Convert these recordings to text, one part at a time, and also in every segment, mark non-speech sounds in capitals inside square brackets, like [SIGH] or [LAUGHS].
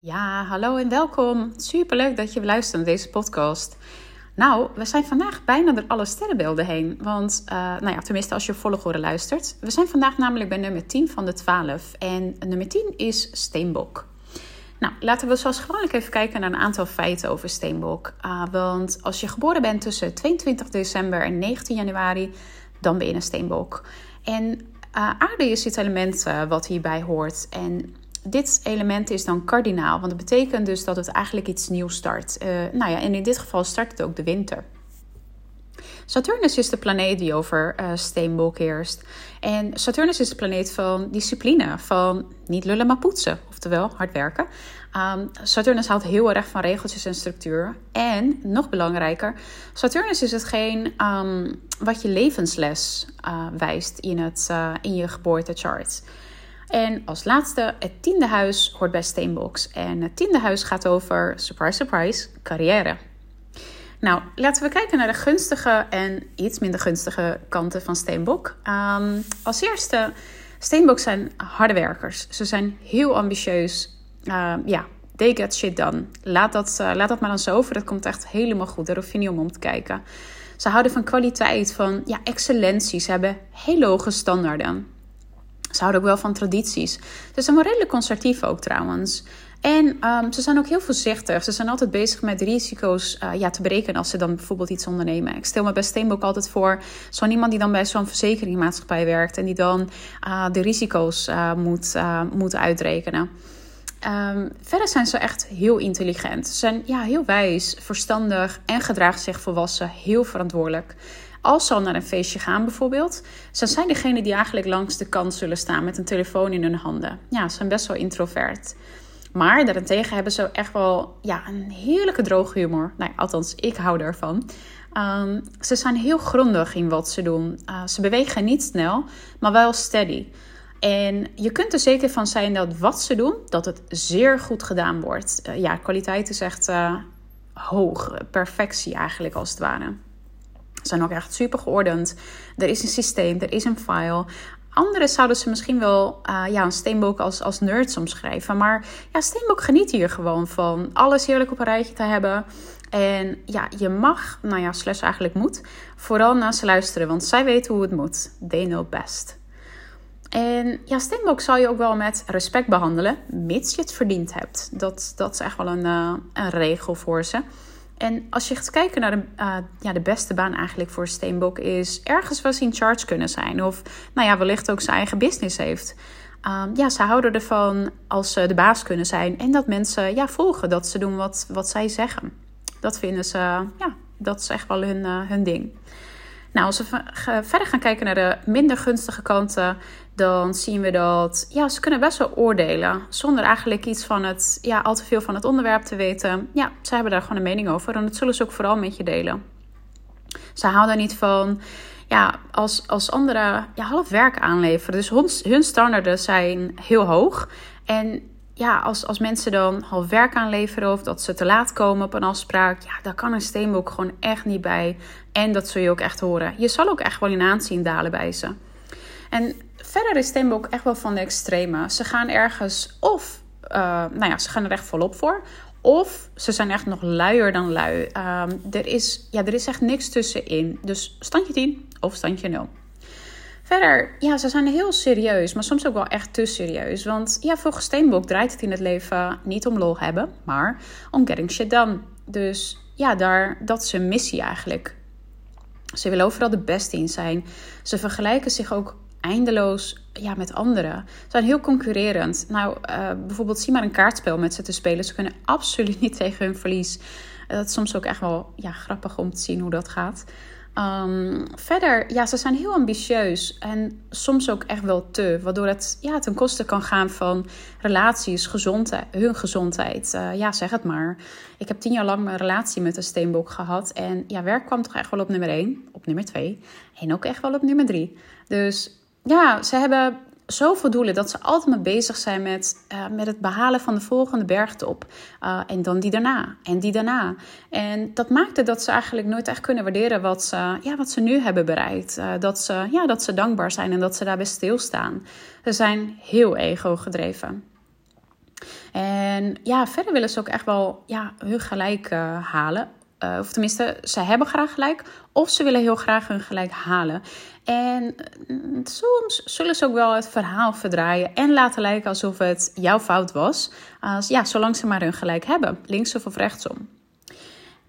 Ja, hallo en welkom. Superleuk dat je luistert naar deze podcast. Nou, we zijn vandaag bijna door alle sterrenbeelden heen. Want, uh, nou ja, tenminste als je volgorde luistert. We zijn vandaag namelijk bij nummer 10 van de 12. En nummer 10 is Steenbok. Nou, laten we zoals gewoonlijk even kijken naar een aantal feiten over Steenbok. Uh, want als je geboren bent tussen 22 december en 19 januari, dan ben je een Steenbok. En uh, aarde is het element wat hierbij hoort. En dit element is dan kardinaal, want dat betekent dus dat het eigenlijk iets nieuws start. Uh, nou ja, en in dit geval start het ook de winter. Saturnus is de planeet die over uh, steenbok heerst. En Saturnus is de planeet van discipline, van niet lullen maar poetsen, oftewel hard werken. Um, Saturnus houdt heel erg van regeltjes en structuur. En nog belangrijker, Saturnus is hetgeen um, wat je levensles uh, wijst in, het, in je geboortechart. En als laatste, het tiende huis hoort bij Steenboks. En het tiende huis gaat over, surprise, surprise, carrière. Nou, laten we kijken naar de gunstige en iets minder gunstige kanten van Steenbok. Um, als eerste, Steenbok zijn harde werkers. Ze zijn heel ambitieus. Uh, ja, they get shit done. Laat dat, uh, laat dat maar dan zo over. Dat komt echt helemaal goed. Daar hoef je niet om om te kijken. Ze houden van kwaliteit, van ja, excellentie. Ze hebben hele hoge standaarden. Ze houden ook wel van tradities. Ze zijn wel redelijk conservatief ook trouwens. En um, ze zijn ook heel voorzichtig. Ze zijn altijd bezig met risico's uh, ja, te berekenen als ze dan bijvoorbeeld iets ondernemen. Ik stel me bij Steenbok altijd voor zo'n iemand die dan bij zo'n verzekeringmaatschappij werkt en die dan uh, de risico's uh, moet, moet uitrekenen. Um, verder zijn ze echt heel intelligent. Ze zijn ja, heel wijs, verstandig en gedragen zich volwassen, heel verantwoordelijk als ze al naar een feestje gaan bijvoorbeeld, dan zijn degene die eigenlijk langs de kant zullen staan met een telefoon in hun handen. Ja, ze zijn best wel introvert. Maar daarentegen hebben ze echt wel ja, een heerlijke droge humor. Nou, althans, ik hou ervan. Um, ze zijn heel grondig in wat ze doen. Uh, ze bewegen niet snel, maar wel steady. En je kunt er zeker van zijn dat wat ze doen, dat het zeer goed gedaan wordt. Uh, ja, kwaliteit is echt uh, hoog. Perfectie eigenlijk als het ware zijn ook echt super geordend. Er is een systeem, er is een file. Anderen zouden ze misschien wel uh, ja, een steenbok als, als nerds omschrijven. Maar ja, steenbok geniet hier gewoon van alles heerlijk op een rijtje te hebben. En ja, je mag, nou ja, slash eigenlijk moet, vooral naar ze luisteren. Want zij weten hoe het moet. They know best. En ja, steenbok zal je ook wel met respect behandelen, mits je het verdiend hebt. Dat, dat is echt wel een, uh, een regel voor ze. En als je gaat kijken naar de, uh, ja, de beste baan eigenlijk voor Steenbok is ergens wel in charge kunnen zijn. Of nou ja, wellicht ook zijn eigen business heeft. Um, ja, ze houden ervan als ze de baas kunnen zijn. En dat mensen ja, volgen, dat ze doen wat, wat zij zeggen. Dat vinden ze, ja, dat is echt wel hun, uh, hun ding. Nou, als we verder gaan kijken naar de minder gunstige kanten, dan zien we dat ja, ze kunnen best wel oordelen. Zonder eigenlijk iets van het, ja, al te veel van het onderwerp te weten. Ja, ze hebben daar gewoon een mening over. En dat zullen ze ook vooral met je delen. Ze houden niet van, ja, als, als anderen ja, half werk aanleveren. Dus hun, hun standaarden zijn heel hoog. En ja, als, als mensen dan half werk aanleveren of dat ze te laat komen op een afspraak, ja, daar kan een steenbok gewoon echt niet bij. En dat zul je ook echt horen. Je zal ook echt wel in aanzien dalen bij ze. En verder is steenbok echt wel van de extreme. Ze gaan ergens of, uh, nou ja, ze gaan er echt volop voor. Of ze zijn echt nog luier dan lui. Um, er, is, ja, er is echt niks tussenin. Dus standje 10 of standje 0. Verder, ja, ze zijn heel serieus, maar soms ook wel echt te serieus. Want ja, volgens Steenbok draait het in het leven niet om lol hebben, maar om getting shit done. Dus ja, daar, dat is een missie eigenlijk. Ze willen overal de beste in zijn. Ze vergelijken zich ook eindeloos ja, met anderen. Ze zijn heel concurrerend. Nou, uh, bijvoorbeeld zie maar een kaartspel met ze te spelen. Ze kunnen absoluut [LAUGHS] niet tegen hun verlies. Dat is soms ook echt wel ja, grappig om te zien hoe dat gaat. Um, verder, ja, ze zijn heel ambitieus en soms ook echt wel te, waardoor het ja, ten koste kan gaan van relaties, gezondheid, hun gezondheid. Uh, ja, zeg het maar. Ik heb tien jaar lang een relatie met een steenbok gehad en ja, werk kwam toch echt wel op nummer één, op nummer twee en ook echt wel op nummer drie. Dus ja, ze hebben zoveel doelen dat ze altijd maar bezig zijn met, uh, met het behalen van de volgende bergtop. Uh, en dan die daarna en die daarna. En dat maakte dat ze eigenlijk nooit echt kunnen waarderen wat ze, ja, wat ze nu hebben bereikt. Uh, dat, ze, ja, dat ze dankbaar zijn en dat ze daarbij stilstaan. Ze zijn heel ego gedreven. En ja, verder willen ze ook echt wel ja, hun gelijk halen. Uh, of tenminste, ze hebben graag gelijk. Of ze willen heel graag hun gelijk halen. En mm, soms zullen ze ook wel het verhaal verdraaien en laten lijken alsof het jouw fout was. Als, ja, zolang ze maar hun gelijk hebben, linksom of rechtsom.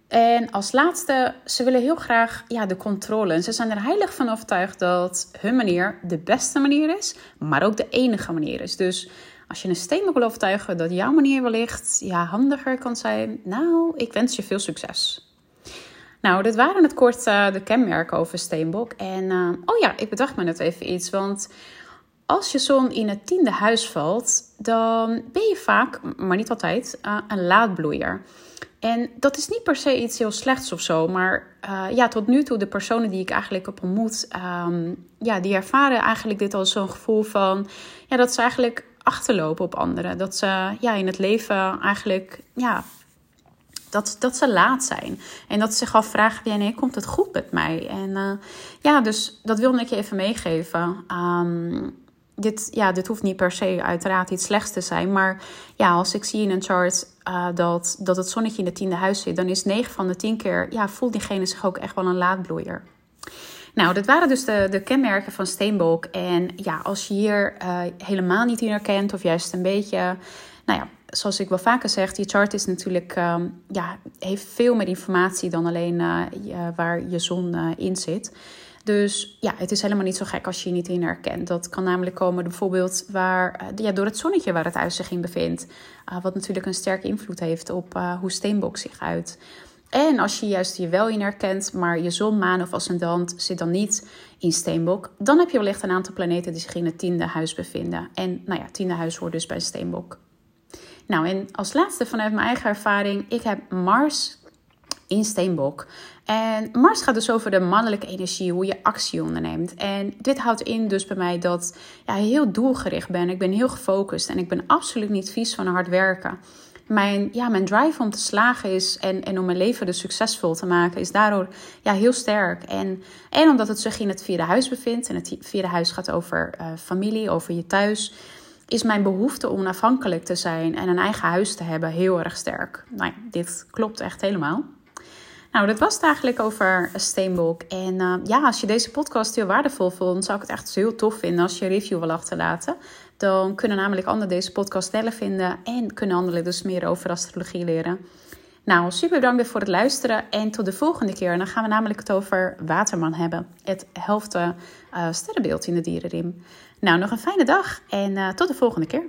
En als laatste, ze willen heel graag ja, de controle. Ze zijn er heilig van overtuigd dat hun manier de beste manier is, maar ook de enige manier is. Dus als je een steen wil overtuigen dat jouw manier wellicht ja, handiger kan zijn, nou, ik wens je veel succes. Nou, dit waren het kort uh, de kenmerken over steenbok. En uh, oh ja, ik bedacht me net even iets. Want als je zon in het tiende huis valt, dan ben je vaak, maar niet altijd, uh, een laadbloeier. En dat is niet per se iets heel slechts of zo. Maar ja, tot nu toe, de personen die ik eigenlijk heb ontmoet, um, ja, die ervaren eigenlijk dit als zo'n gevoel van ja, dat ze eigenlijk achterlopen op anderen. Dat ze ja, in het leven eigenlijk ja, dat, dat ze laat zijn. En dat ze zich afvragen, ja, nee, komt het goed met mij? En uh, ja, dus dat wilde ik je even meegeven. Um, dit, ja, dit hoeft niet per se uiteraard iets slechts te zijn. Maar ja, als ik zie in een chart uh, dat, dat het zonnetje in de tiende huis zit... dan is 9 van de 10 keer, ja, voelt diegene zich ook echt wel een laadbloeier. Nou, dit waren dus de, de kenmerken van steenbok. En ja, als je hier uh, helemaal niet in herkent of juist een beetje... Nou ja, zoals ik wel vaker zeg, die chart is natuurlijk, um, ja, heeft veel meer informatie dan alleen uh, waar je zon uh, in zit. Dus ja, het is helemaal niet zo gek als je je niet in herkent. Dat kan namelijk komen bijvoorbeeld waar, ja, door het zonnetje waar het huis zich in bevindt. wat natuurlijk een sterke invloed heeft op hoe steenbok zich uit. En als je juist je wel in herkent, maar je zon, maan of ascendant zit dan niet in steenbok, dan heb je wellicht een aantal planeten die zich in het tiende huis bevinden. En nou ja, tiende huis hoort dus bij steenbok. Nou, en als laatste vanuit mijn eigen ervaring, ik heb Mars in Steenbok. En Mars gaat dus over de mannelijke energie, hoe je actie onderneemt. En dit houdt in dus bij mij dat ja, heel doelgericht ben. Ik ben heel gefocust en ik ben absoluut niet vies van hard werken. Mijn, ja, mijn drive om te slagen is en, en om mijn leven dus succesvol te maken is daardoor ja, heel sterk. En, en omdat het zich in het vierde huis bevindt. En het vierde huis gaat over uh, familie, over je thuis is mijn behoefte om onafhankelijk te zijn en een eigen huis te hebben heel erg sterk. Nou ja, dit klopt echt helemaal. Nou, dat was het eigenlijk over Steenbok. En uh, ja, als je deze podcast heel waardevol vond, zou ik het echt heel tof vinden als je een review wil achterlaten. Dan kunnen namelijk anderen deze podcast sneller vinden en kunnen anderen dus meer over astrologie leren. Nou, super bedankt voor het luisteren en tot de volgende keer. Dan gaan we namelijk het over Waterman hebben. Het helft uh, sterrenbeeld in de dierenrim. Nou, nog een fijne dag en uh, tot de volgende keer.